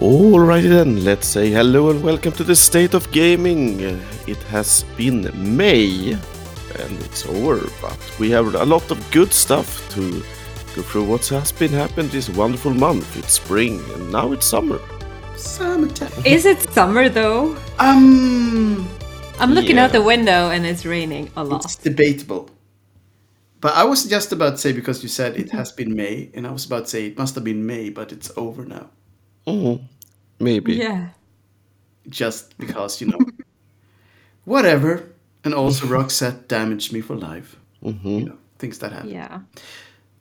Alrighty then, let's say hello and welcome to the State of Gaming. It has been May and it's over, but we have a lot of good stuff to go through what has been happened this wonderful month. It's spring and now it's summer. Summertime. Is it summer though? Um, I'm looking Yeah. out the window and it's raining a lot. it's debatable. But I was just about to say because you said it has been May, and I was about to say it must have been May, but it's over now. Mhm. Maybe. Yeah. Just because you know, whatever. And also, Roxette damaged me for life. You know, things that happen. Yeah.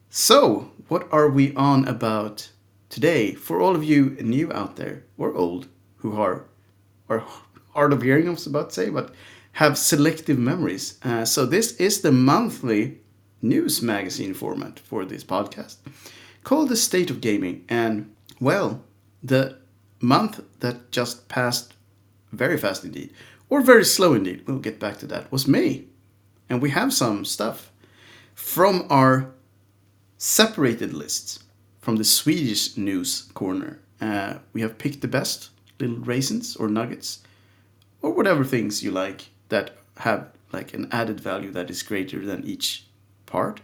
So, what are we on about today? For all of you new out there or old who are are hard of hearing, I was about to say, but have selective memories. Uh, so this is the monthly news magazine format for this podcast, called the State of Gaming. And well, the month that just passed very fast indeed, or very slow indeed. We'll get back to that. Was May, and we have some stuff from our separated lists from the Swedish news corner. Uh, we have picked the best little raisins or nuggets or whatever things you like that have like an added value that is greater than each part.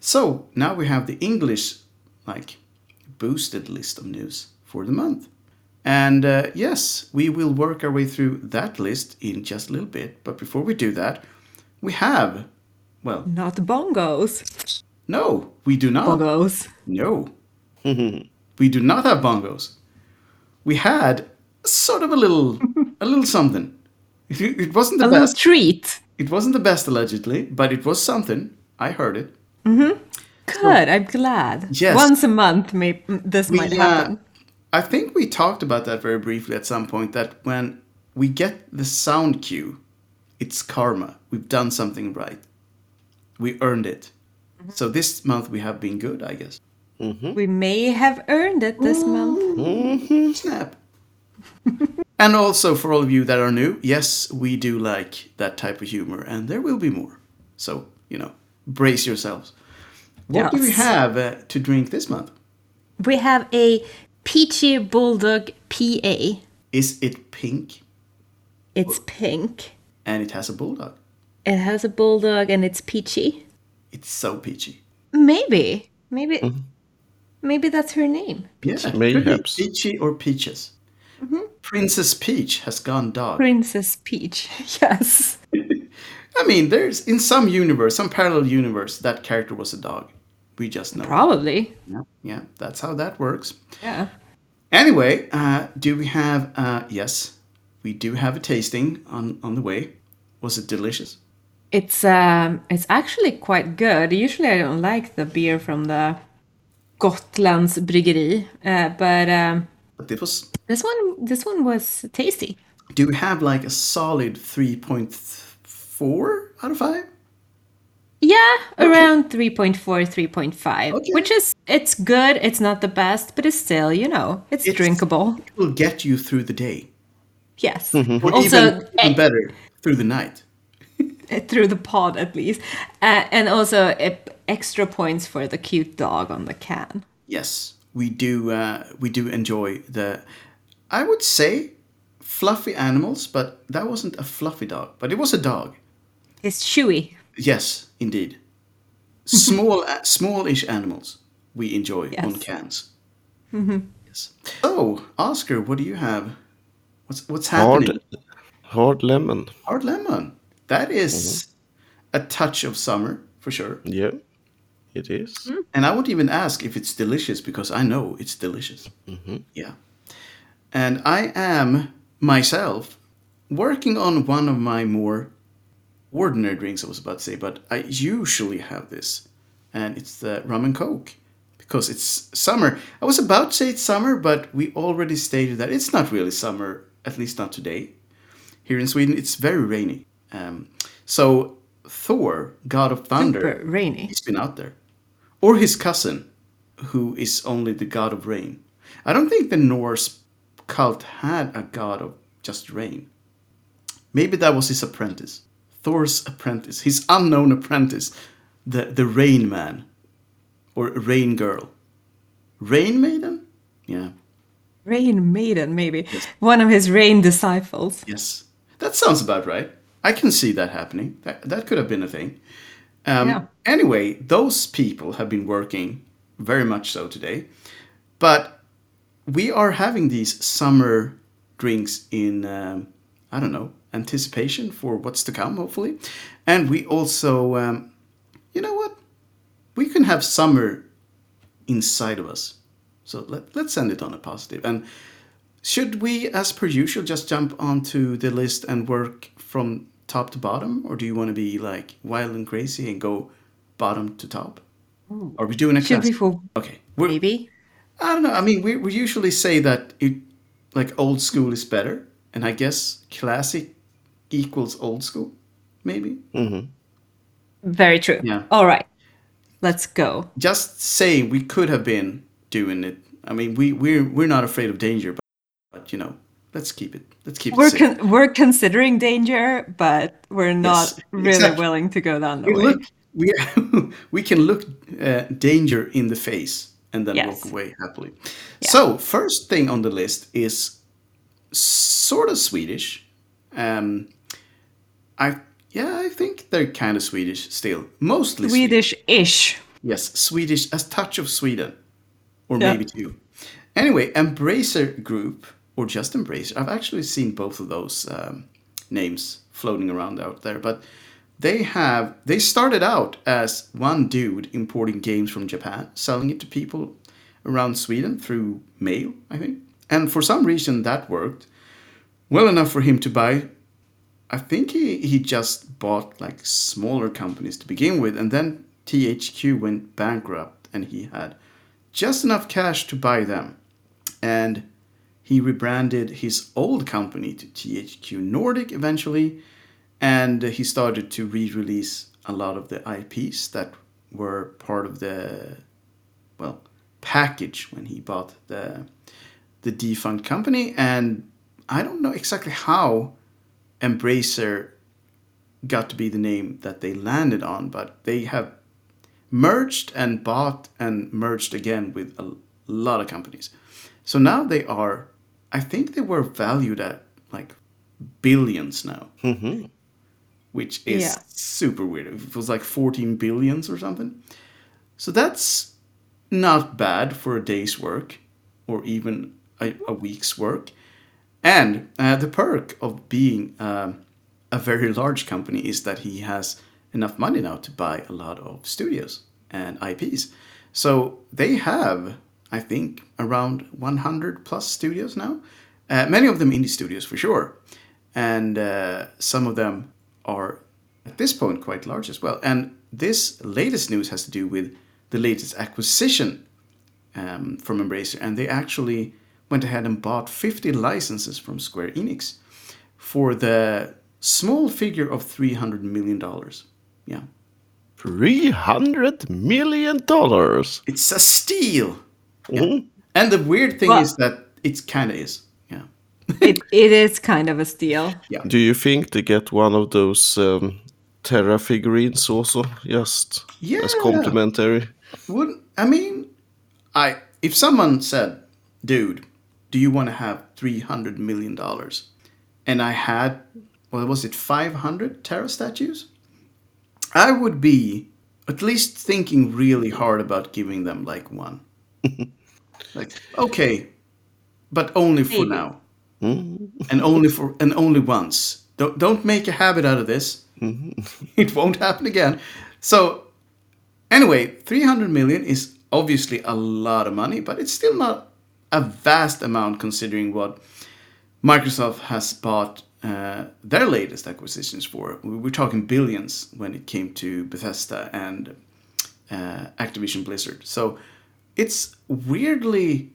So now we have the English like boosted list of news for the month. And uh, yes, we will work our way through that list in just a little bit. But before we do that, we have, well, Not bongos. no, we do not. Bongos. No. we do not have bongos. We had sort of a little a little something. It, it wasn't the A best. treat. It wasn't the best allegedly, but it was something. I heard it. Mhm. Good. I'm glad. Yes. Once a month, may this We, might uh, happen. I think we talked about that very briefly at some point that when we get the sound cue, it's karma. We've done something right. We earned it. Mm-hmm. So this month we have been good, I guess. Mm-hmm. We may have earned it this mm-hmm. month. Snap. and also for all of you that are new, yes, we do like that type of humor, and there will be more. So, you know, brace yourselves. What do we have uh, to drink this month? We have a Peachy Bulldog PA. Is it pink It's pink. and it has a bulldog? It has a bulldog and it's peachy. It's so peachy. Maybe. Maybe. Mm-hmm. Maybe that's her name. Yeah, could be peachy or peaches. Mm-hmm. Princess Peach has gone dog. Princess Peach. Yes. I mean, there's in some universe, some parallel universe, that character was a dog. We just know. Probably. Yeah, yeah, that's how that works. Yeah. Anyway, uh, do we have? Uh, yes, we do have a tasting on on the way. Was it delicious? It's um it's actually quite good. Usually I don't like the beer from the Gotlands bryggeri, uh, but um, But it was. this one this one was tasty. Do we have like a solid three point four out of five? Yeah, around 3.4, 3.5, Okay. which is it's good. It's not the best, but it's still, you know, it's, It's- drinkable. It will get you through the day, Yes. or Also, even, even eh, better through the night. through the pod at least, uh, and also uh, extra points for the cute dog on the can. Yes, we do. Uh, we do enjoy the. I would say fluffy animals, but that wasn't a fluffy dog, but it was a dog. It's chewy. Yes, indeed. Small, uh, smallish animals we enjoy on Yes. cans. Mm-hmm. Yes. So, Oscar, what do you have? What's what's happening? Hard, hard lemon. Hard lemon. That is mm-hmm. a touch of summer for sure. Yeah, it is. Mm. And I won't even ask if it's delicious because I know it's delicious. Mm-hmm. Yeah. And I am myself working on one of my more ordinary drinks, I was about to say, but I usually have this. And it's the rum and coke because it's summer. I was about to say it's summer, but we already stated that it's not really summer, at least not today. Here in Sweden, it's very rainy. Um, so, Thor, god of thunder, Super rainy. He's been out there. Or his cousin, who is only the god of rain. I don't think the Norse cult had a god of just rain. Maybe that was his apprentice. Thor's apprentice, his unknown apprentice, the, the Rain Man. Or Rain Girl. Rain Maiden? Yeah. Rain Maiden, maybe. One of his rain disciples. Yes, that sounds about right. I can see that happening. That, that could have been a thing. Um, Yeah. Anyway, those people have been working very much so today. But we are having these summer drinks in, um, I don't know, anticipation for what's to come, hopefully. And we also, um, you know what? We can have summer inside of us. So let, let's end it on a positive. And should we, as per usual, just jump onto the list and work from top to bottom? Or do you want to be like wild and crazy and go bottom to top? Are we doing a Should class? we for Okay. We're, maybe? I don't know. I mean, we, we usually say that it, like old school is better. And I guess classic equals old school, maybe. Very true. Yeah. All right. Let's go. Just saying we could have been doing it. I mean, we, we're, we're not afraid of danger, but, but you know, let's keep it. Let's keep We're it safe. con- we're considering danger, but we're not Yes, really exactly. willing to go down the we way. look we we can look uh, danger in the face and then Yes. walk away happily. So first thing on the list is sort of Swedish. Um, I yeah, I think they're kind of Swedish still, mostly Swedish. Swedish-ish. Yes, Swedish, a touch of Sweden, or Yeah. maybe two. Anyway, Embracer Group, or just Embracer. I've actually seen both of those um, names floating around out there, but they have they started out as one dude importing games from Japan, selling it to people around Sweden through mail, I think. And for some reason that worked well enough for him to buy I think he, he just bought like smaller companies to begin with, and then THQ went bankrupt, and he had just enough cash to buy them. And he rebranded his old company to THQ Nordic eventually, and he started to re release a lot of the IPs that were part of the, well, package when he bought the, the defunct company. And I don't know exactly how Embracer got to be the name that they landed on, but they have merged and bought and merged again with a lot of companies. So now they are, I think they were valued at like billions now, mm-hmm. which is Yeah. super weird. It was like 14 billions or something. So that's not bad for a day's work or even a, a week's work. And uh, the perk of being um, a very large company is that he has enough money now to buy a lot of studios and IPs. So they have, I think, around 100 plus studios now. Uh, many of them indie studios for sure. And uh, some of them are, at this point, quite large as well. And this latest news has to do with the latest acquisition um, from Embracer, and they actually went ahead and bought 50 licenses from Square Enix for the small figure of 300 million dollars. Yeah, Three hundred million dollars. it's a steal. Mhm. And the weird thing Well- is that it kind of is. Yeah, it, it is kind of a steal. Yeah. Do you think they get one of those um, Terra figurines also, just as Yeah. complimentary? Wouldn't I mean, I if someone said, "Dude, do you want to have 300 million dollars?" and I had, well, was it 500 Terra statues? I would be at least thinking really hard about giving them like one. like, okay, but only for now, mm-hmm. and only for and only once. Don't don't make a habit out of this. Mm-hmm. it won't happen again. So Anyway, 300 million is obviously a lot of money, but it's still not a vast amount considering what Microsoft has bought uh, their latest acquisitions for. We We're talking billions when it came to Bethesda and uh, Activision Blizzard. So it's weirdly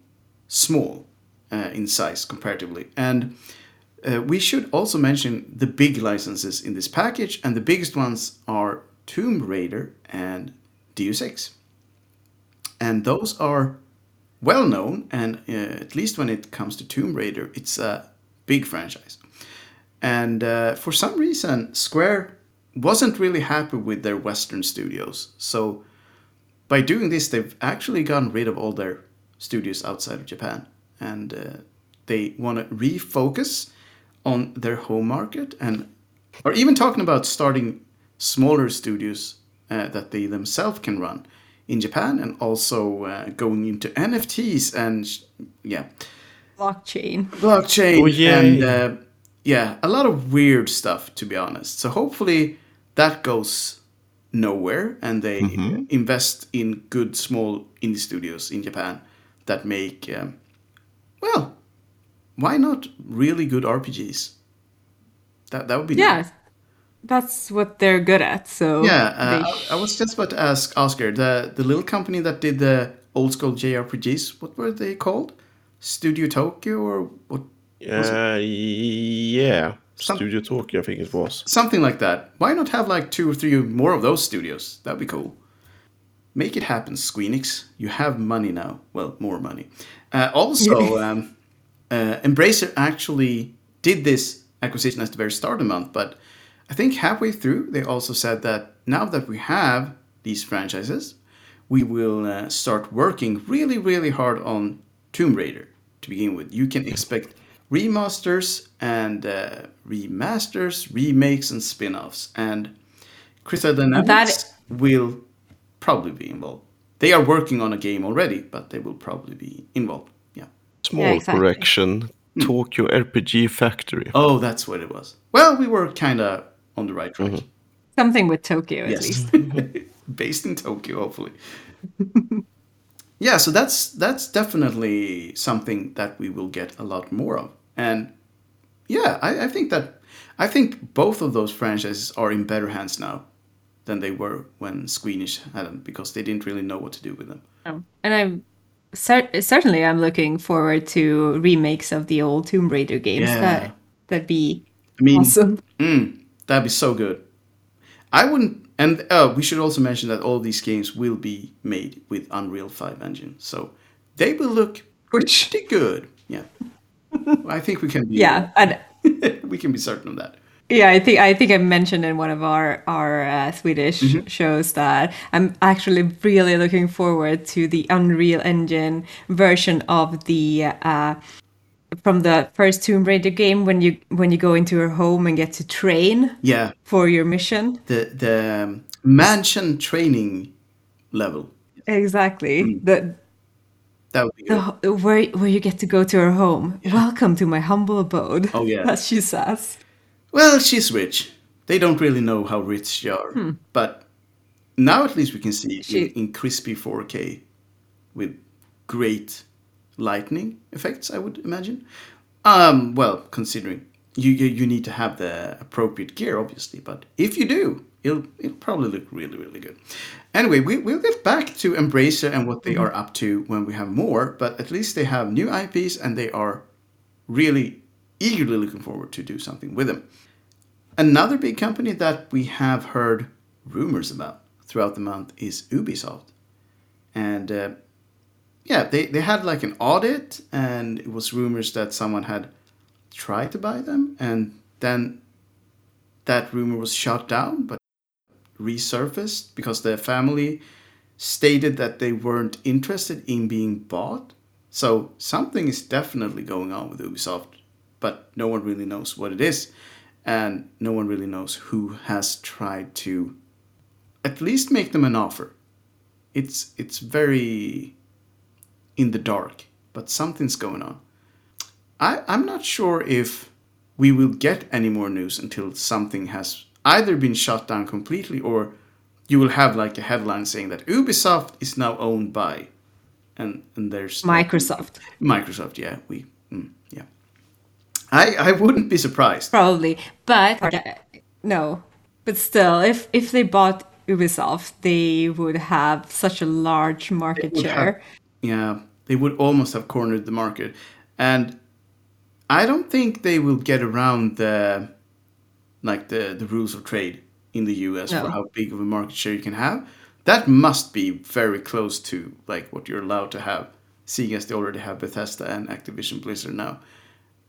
small uh, in size comparatively. And uh, we should also mention the big licenses in this package, and the biggest ones are Tomb Raider and Deus Ex. And those are well known, and uh, at least when it comes to Tomb Raider, it's a big franchise. And uh, for some reason, Square wasn't really happy with their Western studios. So by doing this, they've actually gotten rid of all their studios outside of Japan and uh, they want to refocus on their home market and are even talking about starting smaller studios uh, that they themselves can run in Japan and also uh, going into NFTs and sh- yeah, Blockchain. blockchain Oh, yay. and uh, yeah, a lot of weird stuff to be honest. So hopefully that goes nowhere and they invest in good small indie studios in Japan that make um, well, why not really good RPGs? That that would be Yeah, nice. That's what they're good at. So Yeah, uh, they I, I was just about to ask Oscar the the little company that did the old school JRPGs. What were they called? Studio Tokyo or what? Uh, yeah. Some- Studio Tokyo, I think it was. Something like that. Why not have like two or three more of those studios? That'd be cool. Make it happen, Squeenix. You have money now. Well, more money. Uh, also, um, uh, Embracer actually did this acquisition at the very start of the month, but I think halfway through they also said that now that we have these franchises, we will uh, start working really, really hard on Tomb Raider to begin with. You can expect remasters and uh, remasters, remakes, and spin offs. And Crystal Dynamics That- will probably be involved. They are working on a game already, but they will probably be involved. Yeah. Small Yeah, exactly. correction. Tokyo RPG Factory. Oh, that's what it was. Well, we were kind of on the right track. something with Tokyo at Yes. least. Based in Tokyo, hopefully. yeah, so that's that's definitely something that we will get a lot more of. And yeah, I, I think that I think both of those franchises are in better hands now than they were when Squeamish had them because they didn't really know what to do with them. Um, and I'm cer- certainly I'm looking forward to remakes of the old Tomb Raider games. Yeah. That that'd be I mean, awesome. Mm, that'd be so good. I wouldn't. And uh, we should also mention that all these games will be made with Unreal 5 engine, so they will look pretty good. Yeah, I think we can be. yeah, and we can be certain of that. yeah, I think I think I mentioned in one of our our uh, Swedish Mm-hmm. shows that I'm actually really looking forward to the Unreal Engine version of the. Uh, from the first Tomb Raider game, when you when you go into your home and get to train Yeah, for your mission, the the um, mansion training level exactly Mm. the that would be good. the, where where you get to go to her home. Welcome to my humble abode. Oh, yeah. as she says. Well, she's rich. They don't really know how rich they are, but now at least we can see She- in, in crispy 4K with great lightning effects. I would imagine. Um, well, considering you, you you need to have the appropriate gear, obviously, but if you do, it'll it'll probably look really really good. Anyway, we we'll get back to Embracer and what they are up to when we have more. But at least they have new IPs and they are really eagerly looking forward to do something with them. Another big company that we have heard rumors about throughout the month is Ubisoft. And uh, yeah, they, they had like an audit, and it was rumors that someone had tried to buy them, and then that rumor was shut down, but resurfaced because the family stated that they weren't interested in being bought. So something is definitely going on with Ubisoft, but no one really knows what it is, and no one really knows who has tried to at least make them an offer. It's it's very in the dark, but something's going on. I, I'm not sure if we will get any more news until something has either been shut down completely or you will have like a headline saying that Ubisoft is now owned by and and there's Microsoft, Microsoft, yeah, we mm, yeah. I I wouldn't be surprised. probably, but no. But still, if if they bought Ubisoft, they would have such a large market share. have- Yeah, they would almost have cornered the market. And I don't think they will get around the like the, the rules of trade in the US for how big of a market share you can have. That must be very close to like what you're allowed to have, seeing as they already have Bethesda and Activision Blizzard now.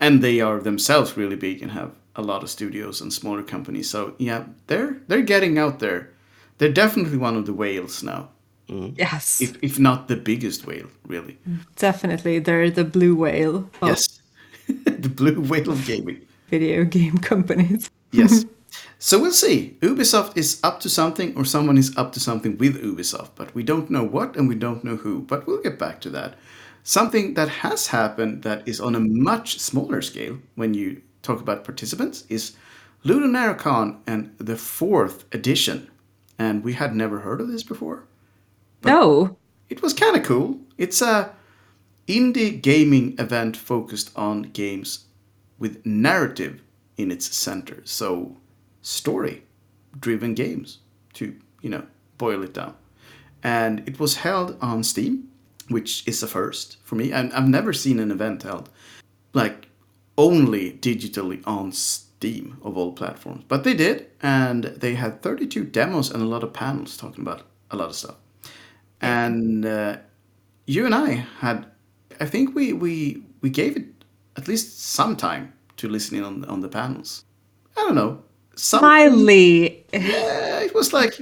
And they are themselves really big and have a lot of studios and smaller companies. So yeah, they're they're getting out there. They're definitely one of the whales now Mm. Yes, if if not the biggest whale, really. Mm. definitely. They're the blue whale of Yes, the blue whale of gaming. video game companies. Yes. so we'll see. Ubisoft is up to something, or someone is up to something with Ubisoft, but we don't know what and we don't know who. But we'll get back to that. Something that has happened that is on a much smaller scale when you talk about participants is Ludonarracon and the fourth edition. And we had never heard of this before. No, It was kind of cool. It's a indie gaming event focused on games with narrative in its center. So story driven games to, you know, boil it down. And it was held on Steam, which is a first for me. And I've never seen an event held like only digitally on Steam of all platforms. But they did, and they had 32 demos and a lot of panels talking about a lot of stuff. And uh, you and I had, I think we we we gave it at least some time to listen in on on the panels. I don't know. Some, Miley. yeah, it was like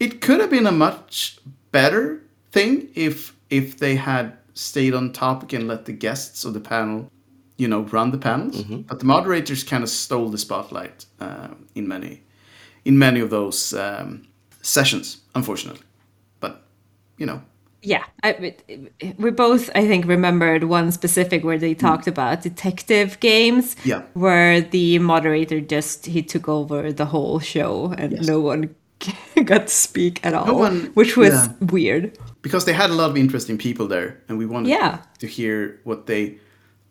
it could have been a much better thing if if they had stayed on topic and let the guests of the panel, you know, run the panels. But the moderators kind of stole the spotlight uh, in many in many of those um, sessions, unfortunately. You know, Yeah, I, we both, I think, remembered one specific where they talked about detective games. Yeah. Where the moderator just he took over the whole show and Yes. no one got to speak at all, one- which was yeah. weird. because they had a lot of interesting people there, and we wanted Yeah. to hear what they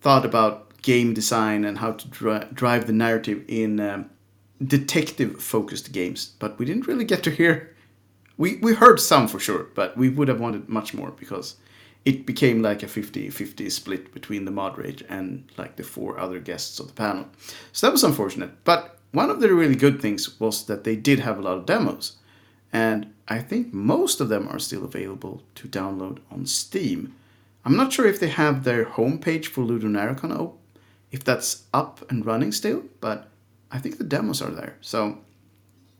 thought about game design and how to dri- drive the narrative in um, detective-focused games. But we didn't really get to hear. We we heard some for sure, but we would have wanted much more because it became like a 50-50 split between the moderator and like the four other guests of the panel. So that was unfortunate. But one of the really good things was that they did have a lot of demos. And I think most of them are still available to download on Steam. I'm not sure if they have their homepage for Ludonarracon op- if that's up and running still, but I think the demos are there. So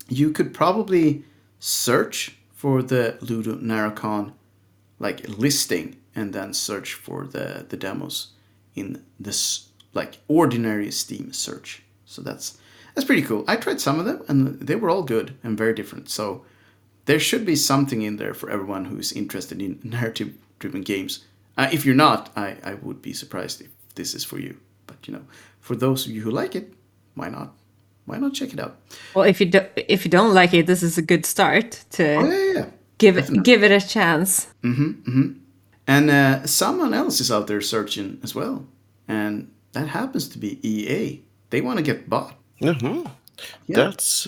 you could probably search for the Ludonarracon like listing and then search for the the demos in this like ordinary Steam search. So that's that's pretty cool. I tried some of them and they were all good and very different. So there should be something in there for everyone who's interested in narrative driven games. Uh, if you're not, I, I would be surprised if this is for you. But you know, for those of you who like it, why not? Why not check it out? Well, if you do, if you don't like it, this is a good start to Oh yeah, yeah, yeah. give it give it a chance. And uh, someone else is out there searching as well, and that happens to be EA. They want to get bought. Mhm. Yeah. That's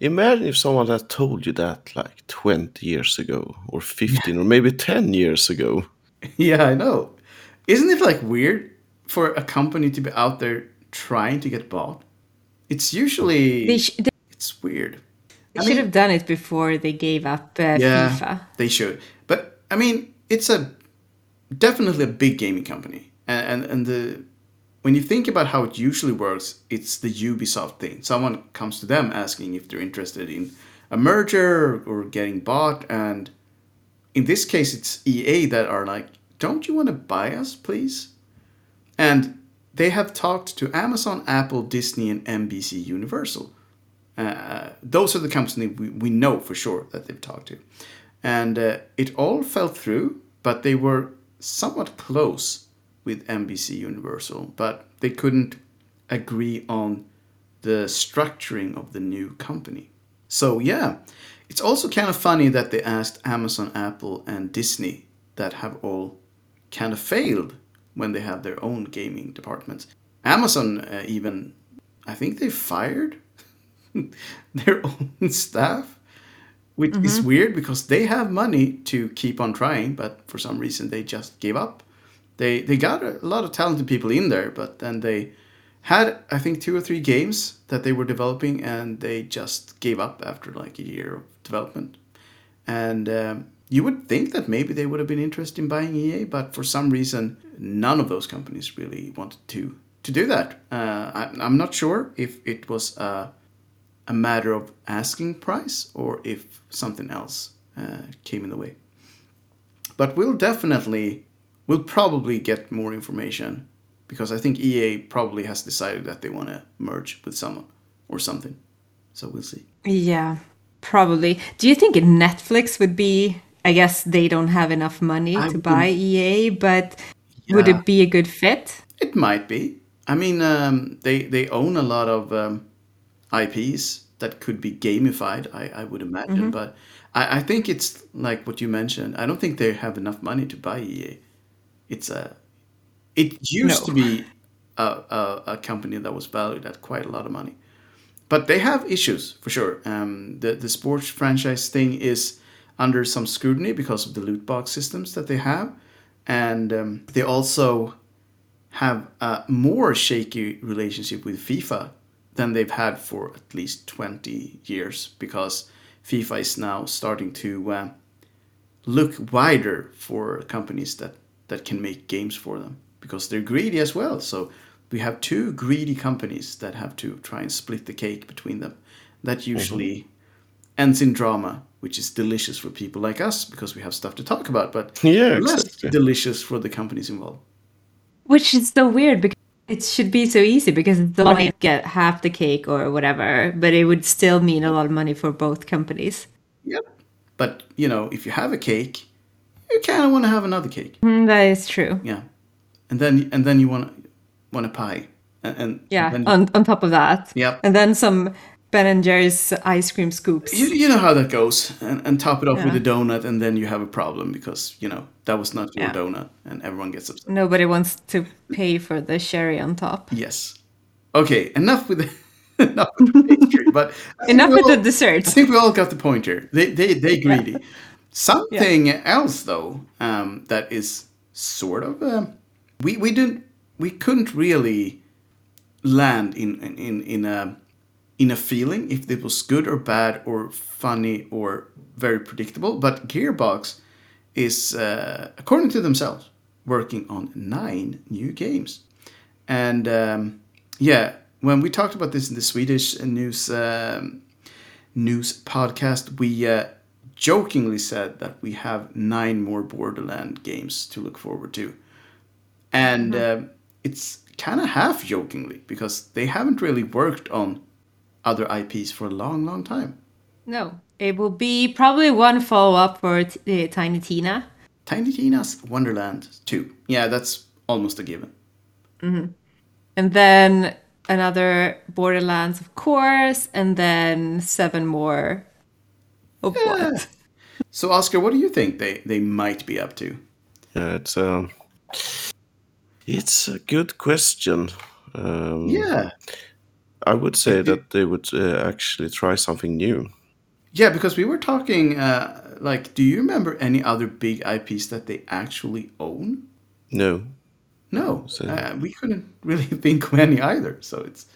imagine if someone had told you that like 20 years ago or 15 or maybe 10 years ago. Yeah, I know. Isn't it like weird for a company to be out there trying to get bought? It's usually They, sh- they, it's weird. they I should mean- have done it before they gave up uh, Yeah, FIFA. they should. But I mean, it's a definitely a big gaming company, and and, and the when you think about how it usually works, it's the Ubisoft thing. Someone comes to them asking if they're interested in a merger or getting bought, and in this case, it's EA that are like, "Don't you want to buy us, please?" And they have talked to Amazon, Apple, Disney, and NBC Universal. Uh, those are the companies we, we know for sure that they've talked to. And uh, it all fell through, but they were somewhat close with NBC Universal, but they couldn't agree on the structuring of the new company. So, yeah, it's also kind of funny that they asked Amazon, Apple, and Disney that have all kind of failed when they have their own gaming departments. Amazon uh, even, I think they fired their own staff, which is weird because they have money to keep on trying, but for some reason they just gave up. They they got a lot of talented people in there, but then they had I think two or three games that they were developing, and they just gave up after like a year of development. And um, you would think that maybe they would have been interested in buying EA, but for some reason, none of those companies really wanted to to do that. Uh, I, I'm not sure if it was a, a matter of asking price or if something else uh, came in the way. but we'll definitely, we'll probably get more information because I think EA probably has decided that they want to merge with someone or something. So we'll see. Yeah, probably. Do you think Netflix would be? I guess they don't have enough money I to buy EA, but would it be a good fit? It might be. I mean, um, they they own a lot of um, IPs that could be gamified. I, I would imagine, but I, I think it's like what you mentioned. I don't think they have enough money to buy EA. It's a. It used No. to be a, a, a company that was valued at quite a lot of money, but they have issues for sure. Um, the the sports franchise thing is under some scrutiny because of the loot box systems that they have, and um, they also have a more shaky relationship with FIFA than they've had for at least 20 years because FIFA is now starting to uh, look wider for companies that, that can make games for them because they're greedy as well. So we have two greedy companies that have to try and split the cake between them. That usually ends in drama, which is delicious for people like us because we have stuff to talk about, but Yeah, less exactly. delicious for the companies involved. Which is so weird because it should be so easy because the money get half the cake or whatever, but it would still mean a lot of money for both companies. Yep. But you know, if you have a cake, you kind of want to have another cake. Mm, that is true. Yeah. And then and then you want want a pie. And, and Yeah, then- on, on top of that. Yep. And then some Ben and Jerry's ice cream scoops. you, you know how that goes, and, and top it off with a donut, and then you have a problem because you know that was not your Yeah. donut, and everyone gets upset. Nobody wants to pay for the sherry on top. Yes. Okay. Enough with the enough with the pastry, but Enough with all- the desserts. I think we all got the point here. They they they greedy. Something else though um, that is sort of um, we we didn't we couldn't really land in in in a in a feeling if it was good or bad or funny or very predictable. But Gearbox is uh, according to themselves working on nine new games, and um, yeah, when we talked about this in the Swedish news. Um, news podcast, we uh, jokingly said that we have nine more Borderland games to look forward to. And uh, it's kind of half jokingly because they haven't really worked on other IPs for a long, long time. No, it will be probably one follow up for t- uh, Tiny Tina. Tiny Tina's Wonderland 2. Yeah, that's almost a given. And then another Borderlands, of course, and then seven more. Of what? So, Oscar, what do you think they, they might be up to? Yeah, it's um, it's a good question. Um, Yeah. I would say that they would uh, actually try something new. Yeah, because we were talking, uh, like, do you remember any other big IPs that they actually own? No, No, So- uh, we couldn't really think of any either. So it's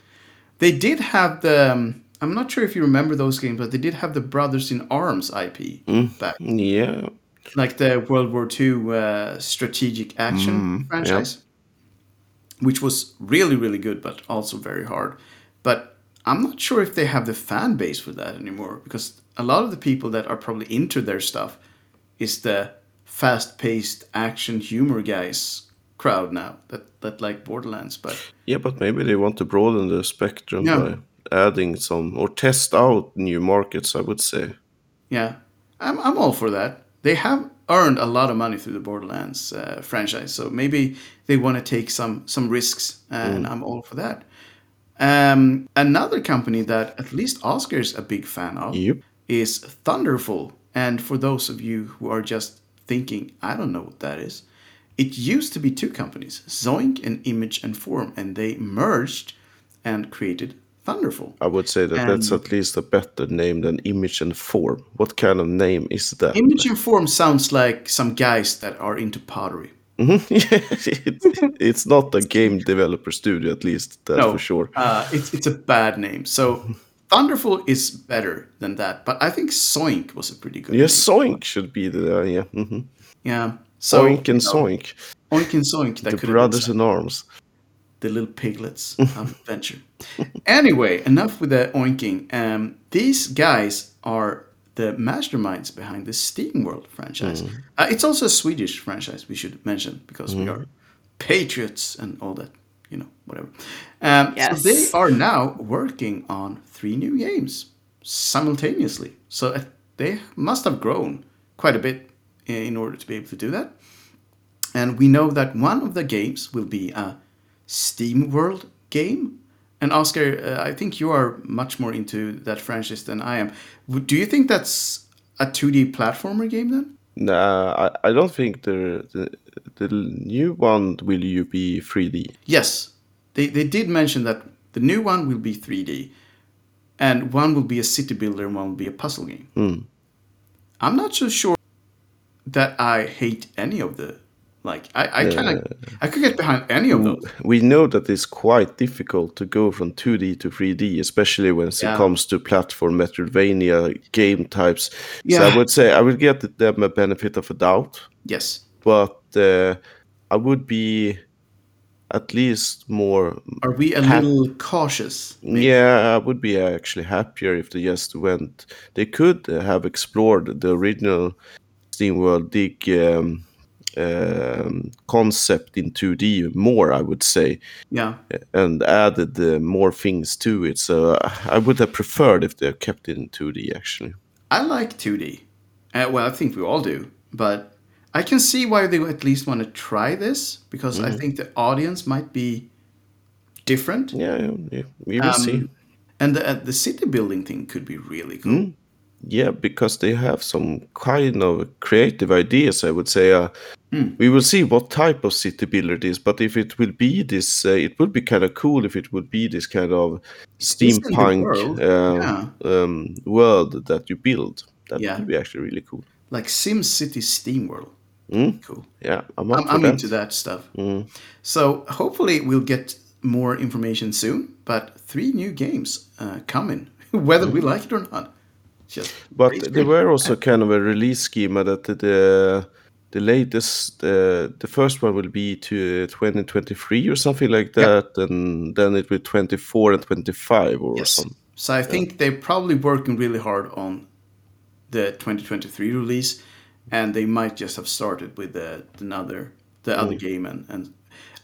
they did have the. Um, I'm not sure if you remember those games, but they did have the Brothers in Arms IP back, yeah, like the World War II uh, strategic action franchise, which was really really good, but also very hard. But I'm not sure if they have the fan base for that anymore because a lot of the people that are probably into their stuff is the fast-paced action humor guys crowd now that that like Borderlands. But yeah, but maybe they want to broaden the spectrum Yeah. by adding some or test out new markets. I would say. yeah, I'm I'm all for that. They have earned a lot of money through the Borderlands uh, franchise, so maybe they want to take some some risks, and I'm all for that. Um, another company that at least Oscar's a big fan of Yep. is Thunderful. And for those of you who are just thinking, I don't know what that is, it used to be two companies, Zoink and Image and Form, and they merged and created Thunderful. I would say that that's at least a better name than image and form. What kind of name is that? Image and Form sounds like some guys that are into pottery. It, it's not a game developer studio, at least that's No, for sure. Uh, it's it's a bad name. So Thunderful is better than that, but I think Zoink was a pretty good. Yeah, name. Zoink should be the uh, yeah. hmm Yeah. So Oink and you Soink. Oink and Soink. That the could have been brothers in arms. the little piglets of adventure. anyway, enough with the oinking. Um, these guys are the masterminds behind the SteamWorld franchise. Uh, it's also a Swedish franchise, we should mention, because we are patriots and all that, you know, whatever. Um, Yes. So they are now working on three new games simultaneously. So uh, they must have grown quite a bit in order to be able to do that. And we know that one of the games will be a SteamWorld game. And Oscar, uh, I think you are much more into that franchise than I am. Do you think that's a 2D platformer game then? Nah, I, I don't think the, the the new one will you be 3D. Yes, they, they did mention that the new one will be 3D, and one will be a city builder and one will be a puzzle game. I'm not so sure that I hate any of the like. I, I kind of I could get behind any of those. We know that it's quite difficult to go from 2D to 3D, especially when it comes to platform Metroidvania game types. So Yeah. I would say I would get them a benefit of a doubt, Yes. but uh, I would be at least more Are we a little cautious? Yeah, I would be actually happier if they just went. They could have explored the original SteamWorld Dig um, um, concept in 2D more, I would say, Yeah. and added uh, more things to it. So I would have preferred if they kept it in 2D actually. I like 2D. Uh, well, I think we all do, but I can see why they at least want to try this because I think the audience might be different. Yeah, yeah, we will see. Um, And the, uh, the city building thing could be really cool. Yeah, because they have some kind of creative ideas, I would say. Uh, We will see what type of city builder it is, but if it will be this, uh, it would be kind of cool if it would be this kind of steampunk world, uh, yeah. um, world that you build. That Yeah. would be actually really cool. Like sim city SimCity SteamWorld. Cool. Yeah, I'm I'm, I'm that. into that stuff. So hopefully we'll get more information soon. But three new games uh, coming, whether we like it or not. Just But there were also kind of a release schema that the the latest, uh, the first one will be to 2023 or something like that, and then it will 24 and 25 or Yes. something. So I think they're probably working really hard on the 2023 release, and they might just have started with the another the other game. And, and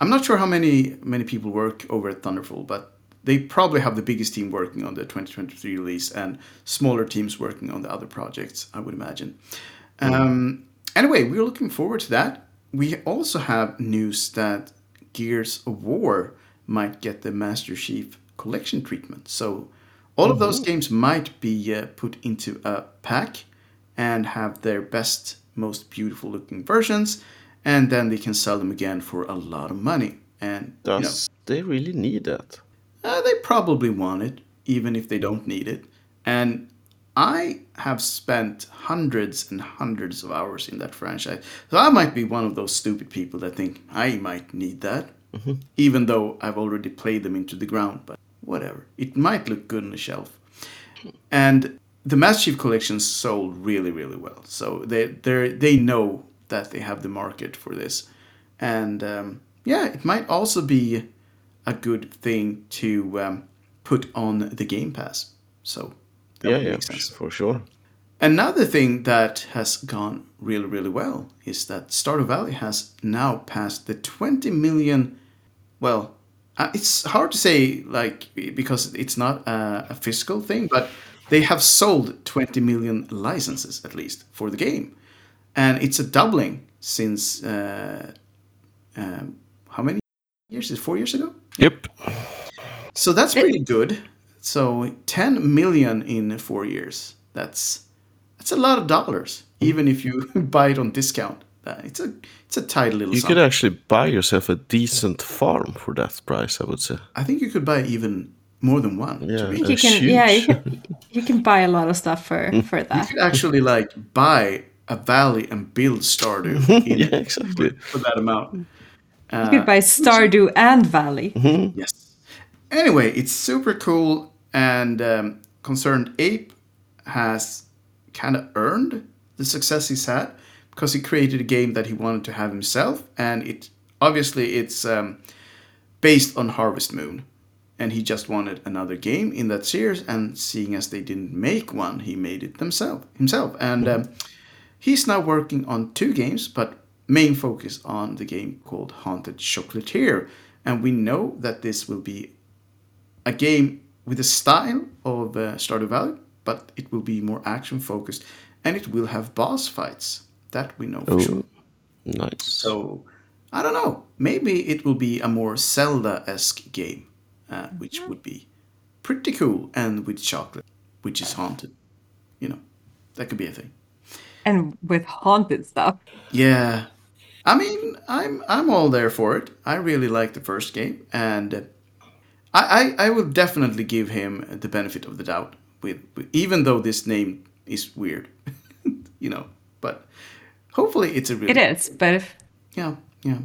I'm not sure how many many people work over at Thunderful, but they probably have the biggest team working on the 2023 release, and smaller teams working on the other projects. I would imagine. Um, anyway, we're looking forward to that. We also have news that Gears of War might get the Master Chief Collection treatment. So all of those games might be uh, put into a pack and have their best, most beautiful looking versions, and then they can sell them again for a lot of money. And you know, Does they really need that? uh, they probably want it, even if they don't need it. And I have spent hundreds and hundreds of hours in that franchise. So I might be one of those stupid people that think I might need that, even though I've already played them into the ground. But whatever. It might look good on the shelf. And the Master Chief Collection sold really, really well. So they they they know that they have the market for this, and um, yeah, it might also be a good thing to um, put on the Game Pass. So that Yeah, would yeah, make sense. for sure. Another thing that has gone really, really well is that Stardew Valley has now passed the 20 million. Well, uh, it's hard to say, like, because it's not a, a physical thing, but they have sold 20 million licenses at least for the game. And it's a doubling since uh, um, how many years? Is it four years ago? Yep. So that's pretty good. So 10 million in four years. That's that's a lot of dollars, hmm. even if you buy it on discount. Uh, It's a it's a tight little. You sum. could actually buy yourself a decent farm for that price, I would say. I think you could buy even more than one. Yeah. To be. you That's can yeah you can you can buy a lot of stuff for hmm. for that. You that could actually like buy a valley and build Stardew in Yeah, exactly. for that amount. you could uh, buy stardew and valley hmm. Yes. Anyway, it's super cool, and um, ConcernedApe has kind of earned the success he's had because he created a game that he wanted to have himself, and it obviously it's um, based on Harvest Moon, and he just wanted another game in that series. And seeing as they didn't make one, he made it themselves himself. And um, he's now working on two games, but main focus on the game called Haunted Chocolatier. And we know that this will be a game with a style of uh, Stardew Valley, but it will be more action focused, and it will have boss fights. That we know for Oh, sure. nice. So I don't know. Maybe it will be a more Zelda-esque game, uh, which would be pretty cool, and with chocolate, which is haunted. You know, that could be a thing. And with haunted stuff. Yeah, I mean, I'm I'm all there for it. I really like the first game, and uh, I, I I will definitely give him the benefit of the doubt. With, with even though this name is weird, you know, but hopefully it's a really It is, but if, yeah, yeah.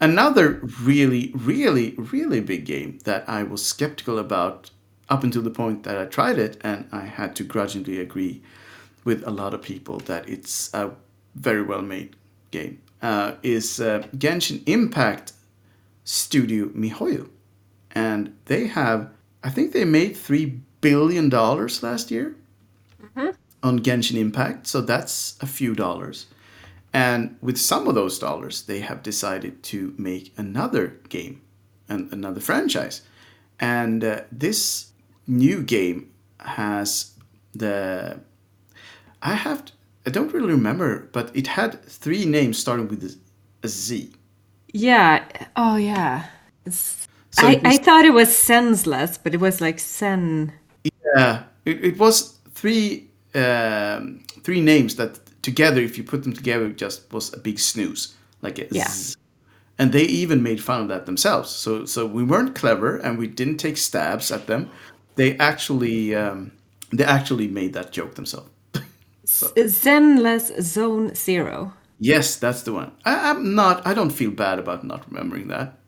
Another really, really, really big game that I was skeptical about up until the point that I tried it, and I had to grudgingly agree with a lot of people that it's a very well made game, uh, is uh, Genshin Impact Studio MiHoYo. And they have, I think they made $3 billion last year on Genshin Impact, so that's a few dollars. And with some of those dollars, they have decided to make another game and another franchise. And uh, this new game has the. I have. To, I don't really remember, but it had three names starting with a Z. yeah. Oh, yeah. It's, So I, it I thought it was senseless, but it was like sen. Yeah, it, it was three um, three names that together, if you put them together, just was a big snooze, like a Yeah. And they even made fun of that themselves. So so we weren't clever, and we didn't take stabs at them. They actually um, they actually made that joke themselves. Zenless Zone Zero. yes, that's the one. I, I'm not. I don't feel bad about not remembering that.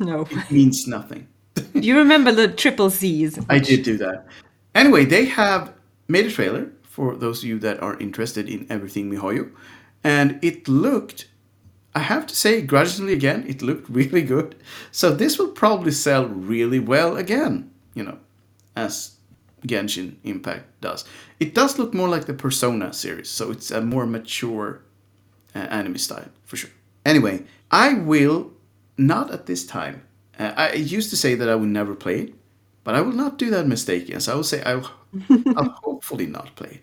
No. It means nothing. you remember the triple C's. I did do that. Anyway, they have made a trailer for those of you that are interested in everything Mihoyo, and it looked, I have to say, grudgingly again, it looked really good. So this will probably sell really well again, you know, as Genshin Impact does. It does look more like the Persona series, so it's a more mature uh, anime style for sure. Anyway, I will not at this time. Uh, I used to say that I would never play it, but I will not do that mistake Yes, I will say I will, I'll hopefully not play it,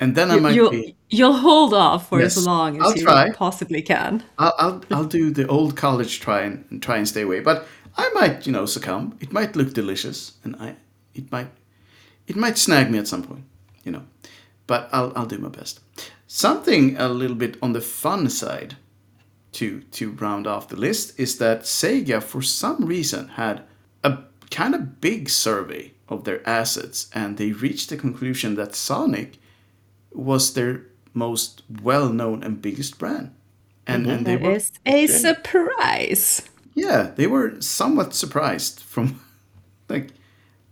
and then I might you'll, be. you'll hold off for Yes, as long as I'll you try. possibly can. I'll, I'll I'll do the old college try and, and try and stay away, but I might you know succumb. It might look delicious, and I it might it might snag me at some point, you know. But I'll I'll do my best. Something a little bit on the fun side to to round off the list is that Sega for some reason had a kind of big survey of their assets and they reached the conclusion that Sonic was their most well-known and biggest brand. And and they were is a surprise. yeah, they were somewhat surprised from like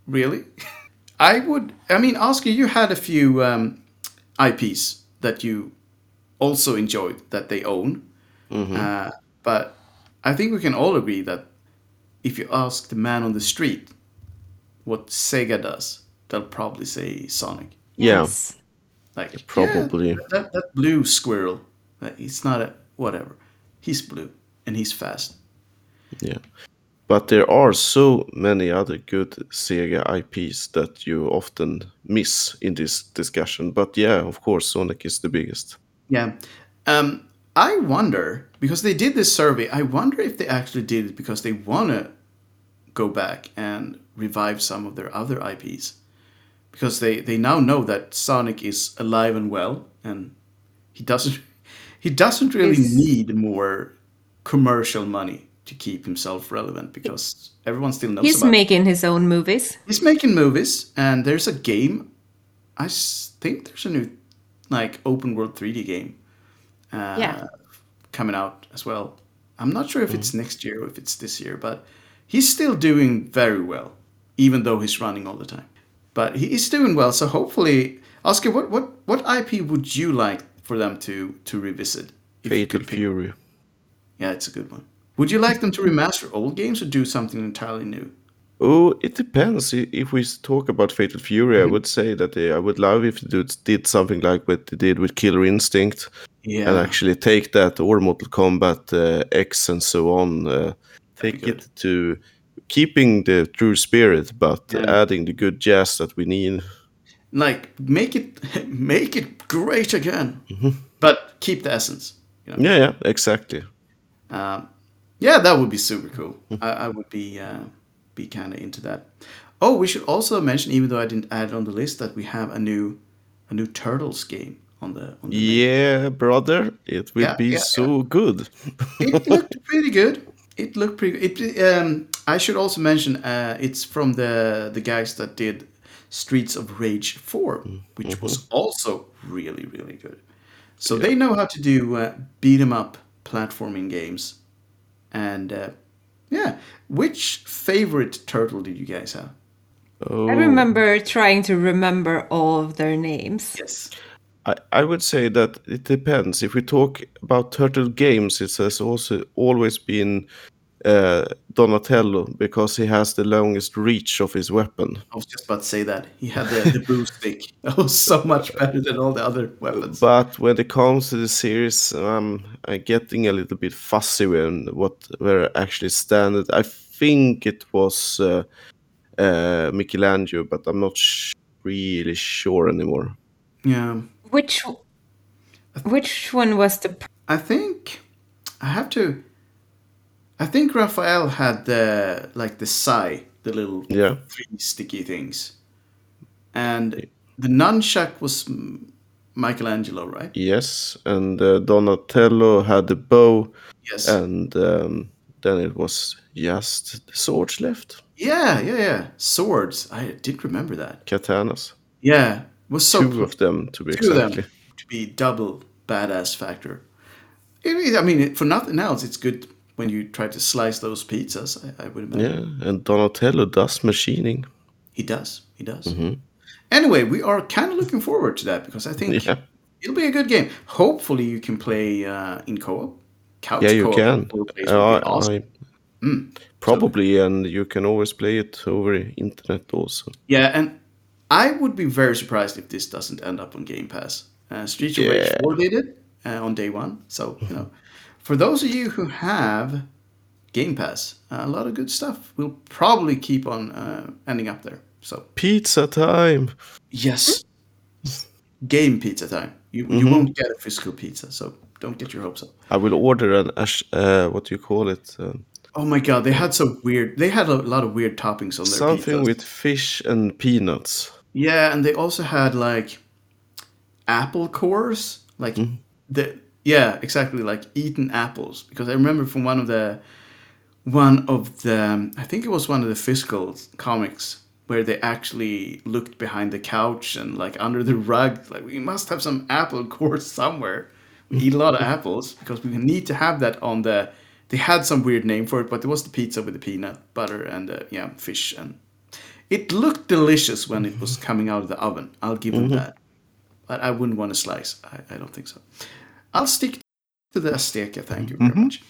really. I would I mean Oscar you had a few um, IPs that you also enjoyed that they own. Uh, but I think we can all agree that if you ask the man on the street what Sega does, they'll probably say Sonic. Yeah. Yes. Like "Yeah, Probably. that that blue squirrel. uh, It's not a whatever. He's blue and he's fast. Yeah. But there are so many other good Sega IPs that you often miss in this discussion. But yeah, of course, Sonic is the biggest. Yeah. Um, I wonder because they did this survey. I wonder if they actually did it because they want to go back and revive some of their other IPs, because they they now know that Sonic is alive and well, and he doesn't he doesn't really need more commercial money to keep himself relevant because everyone still knows He's making his own movies. He's making movies, and there's a game. I s- think there's a new, like, open world 3D game. Uh, Yeah. Coming out as well. I'm not sure if it's next year or if it's this year, but he's still doing very well, even though he's running all the time. But he's doing well, so hopefully, Oscar, what what what IP would you like for them to to revisit? Fatal Fury. Yeah, it's a good one. Would you like them to remaster old games or do something entirely new? Oh, it depends. If we talk about Fatal Fury, I would say that they, I would love if they did- did something like what they did with Killer Instinct Yeah. and actually take that or Mortal Kombat uh, X and so on, uh, take it to keeping the true spirit, but Yeah. adding the good jazz that we need. like make it make it great again, Mm-hmm. but keep the essence. You know? Yeah, yeah, exactly. Um, yeah, that would be super cool. Mm. I, I would be uh, be kind of into that. Oh, we should also mention, even though I didn't add it on the list, that we have a new a new Turtles game on the on the Yeah, brother, it will Yeah, be yeah, so good. it looked pretty good. It looked pretty good. It, um, I should also mention uh, it's from the the guys that did Streets of Rage 4, which was also really, really good. So they know how to do uh, beat 'em up platforming games. And uh, yeah, which favorite turtle did you guys have? Oh, I remember trying to remember all of their names. Yes. I, I would say that it depends. If we talk about Turtle Games, it has also always been uh, Donatello because he has the longest reach of his weapon. I was just about to say that. He had the, the blue stick. That was so much better than all the other weapons. But when it comes to the series, um, I'm getting a little bit fussy when what were actually standard. I think it was uh, uh, Michelangelo, but I'm not really sure anymore. yeah. Which which one was the I think I have to. I think Raphael had the like the sai, the little Yeah. three sticky things, and the nunchuck was Michelangelo, right? Yes, and uh, Donatello had the bow, Yes. and um, then it was just the swords left, yeah, yeah, yeah. Swords. I did remember that. katanas. Yeah, was so Two cool. of them to be Two of exactly. them to be double badass factor. It is- I mean, it- for nothing else, it's good when you try to slice those pizzas. I, I would imagine. Yeah, and Donatello does machining. He does. He does. Anyway, we are kind of looking forward to that because I think Yeah. it'll be a good game. Hopefully, you can play uh, in co-op. Couch Yeah, you co-op can. Uh, awesome. I- probably, and you can always play it over internet also. Yeah, and I would be very surprised if this doesn't end up on Game Pass. Uh, Streets of Rage 4 did it uh, on day one. So, you know, for those of you who have Game Pass, a lot of good stuff will probably keep on uh, ending up there. So, Pizza time. yes, game pizza time. You, you won't get a physical pizza, so don't get your hopes up. I will order an ash, uh, what do you call it? Um, Oh my god, they had so weird. They had a lot of weird toppings on their something pizzas. with fish and peanuts. Yeah, and they also had like apple cores, like the yeah, exactly like eaten apples. Because I remember from one of the one of the I think it was one of the fiscal comics where they actually looked behind the couch and like under the rug, like we must have some apple cores somewhere. We eat a lot of apples because we need to have that on the. They had some weird name for it, but it was the pizza with the peanut butter and uh, yeah, fish and it looked delicious when it was mm-hmm. coming out of the oven. I'll give them mm-hmm. that. But I wouldn't want a slice. I, I don't think so. I'll stick to the Azteca. Thank you very mm-hmm. much.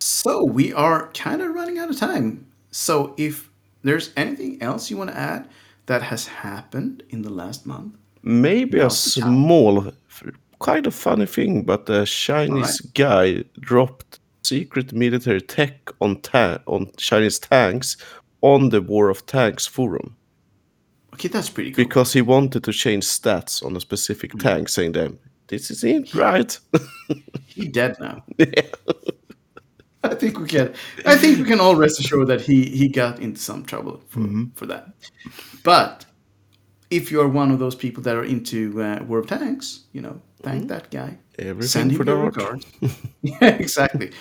So we are kind of running out of time. So if there's anything else you want to add that has happened in the last month, Maybe a Now's the time. small, kind of funny thing, but a Chinese guy dropped secret military tech on ta- on Chinese tanks on the World of Tanks forum okay, that's pretty cool. because he wanted to change stats on a specific tank, saying that this is it, right? He dead now. I think we can. I think we can all rest assured that he he got into some trouble for for that. But if you're one of those people that are into uh, World of Tanks, you know, thank that guy. Everything Send him for the regards. yeah, exactly.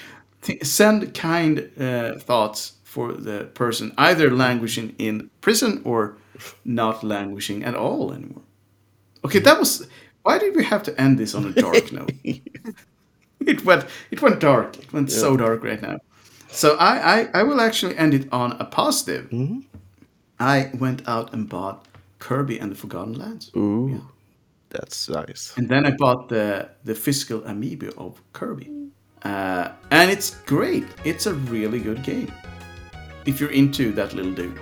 Th- send kind uh, thoughts for the person either languishing in prison or not languishing at all anymore. Okay, that was. Why did we have to end this on a dark note? it went. It went dark. It went so dark right now. So I, I, I will actually end it on a positive. I went out and bought Kirby and the Forgotten Lands. Ooh, that's nice. And then I bought the the physical amiibo of Kirby. Uh, and it's great. It's a really good game. If you're into that little dude.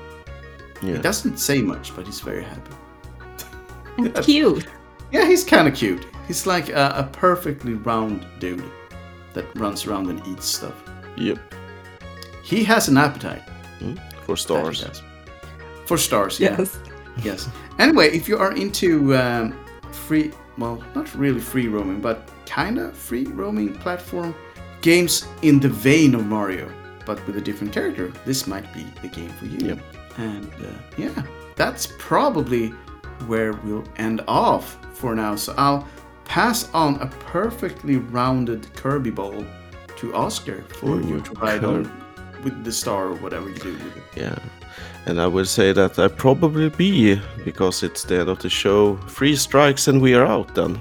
Yeah. He doesn't say much, but he's very happy. And cute. Yeah, he's kind of cute. He's like a, a perfectly round dude that runs around and eats stuff. Yep. He has an appetite. For that he stars. does. For stars, yeah. Yes. Yes. Anyway, if you are into um, free, well, not really free roaming, but kind of free roaming platform games in the vein of Mario, but with a different character, this might be the game for you. Yep. And uh, yeah, that's probably where we'll end off for now. So I'll pass on a perfectly rounded Kirby ball to Oscar for Ooh, you to ride on with the star or whatever you do with it. Yeah. And I will say that I probably be, because it's the end of the show, three strikes and we are out then.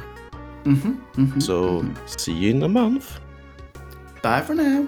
Mm-hmm, mm-hmm. So see you in a month. Bye for now.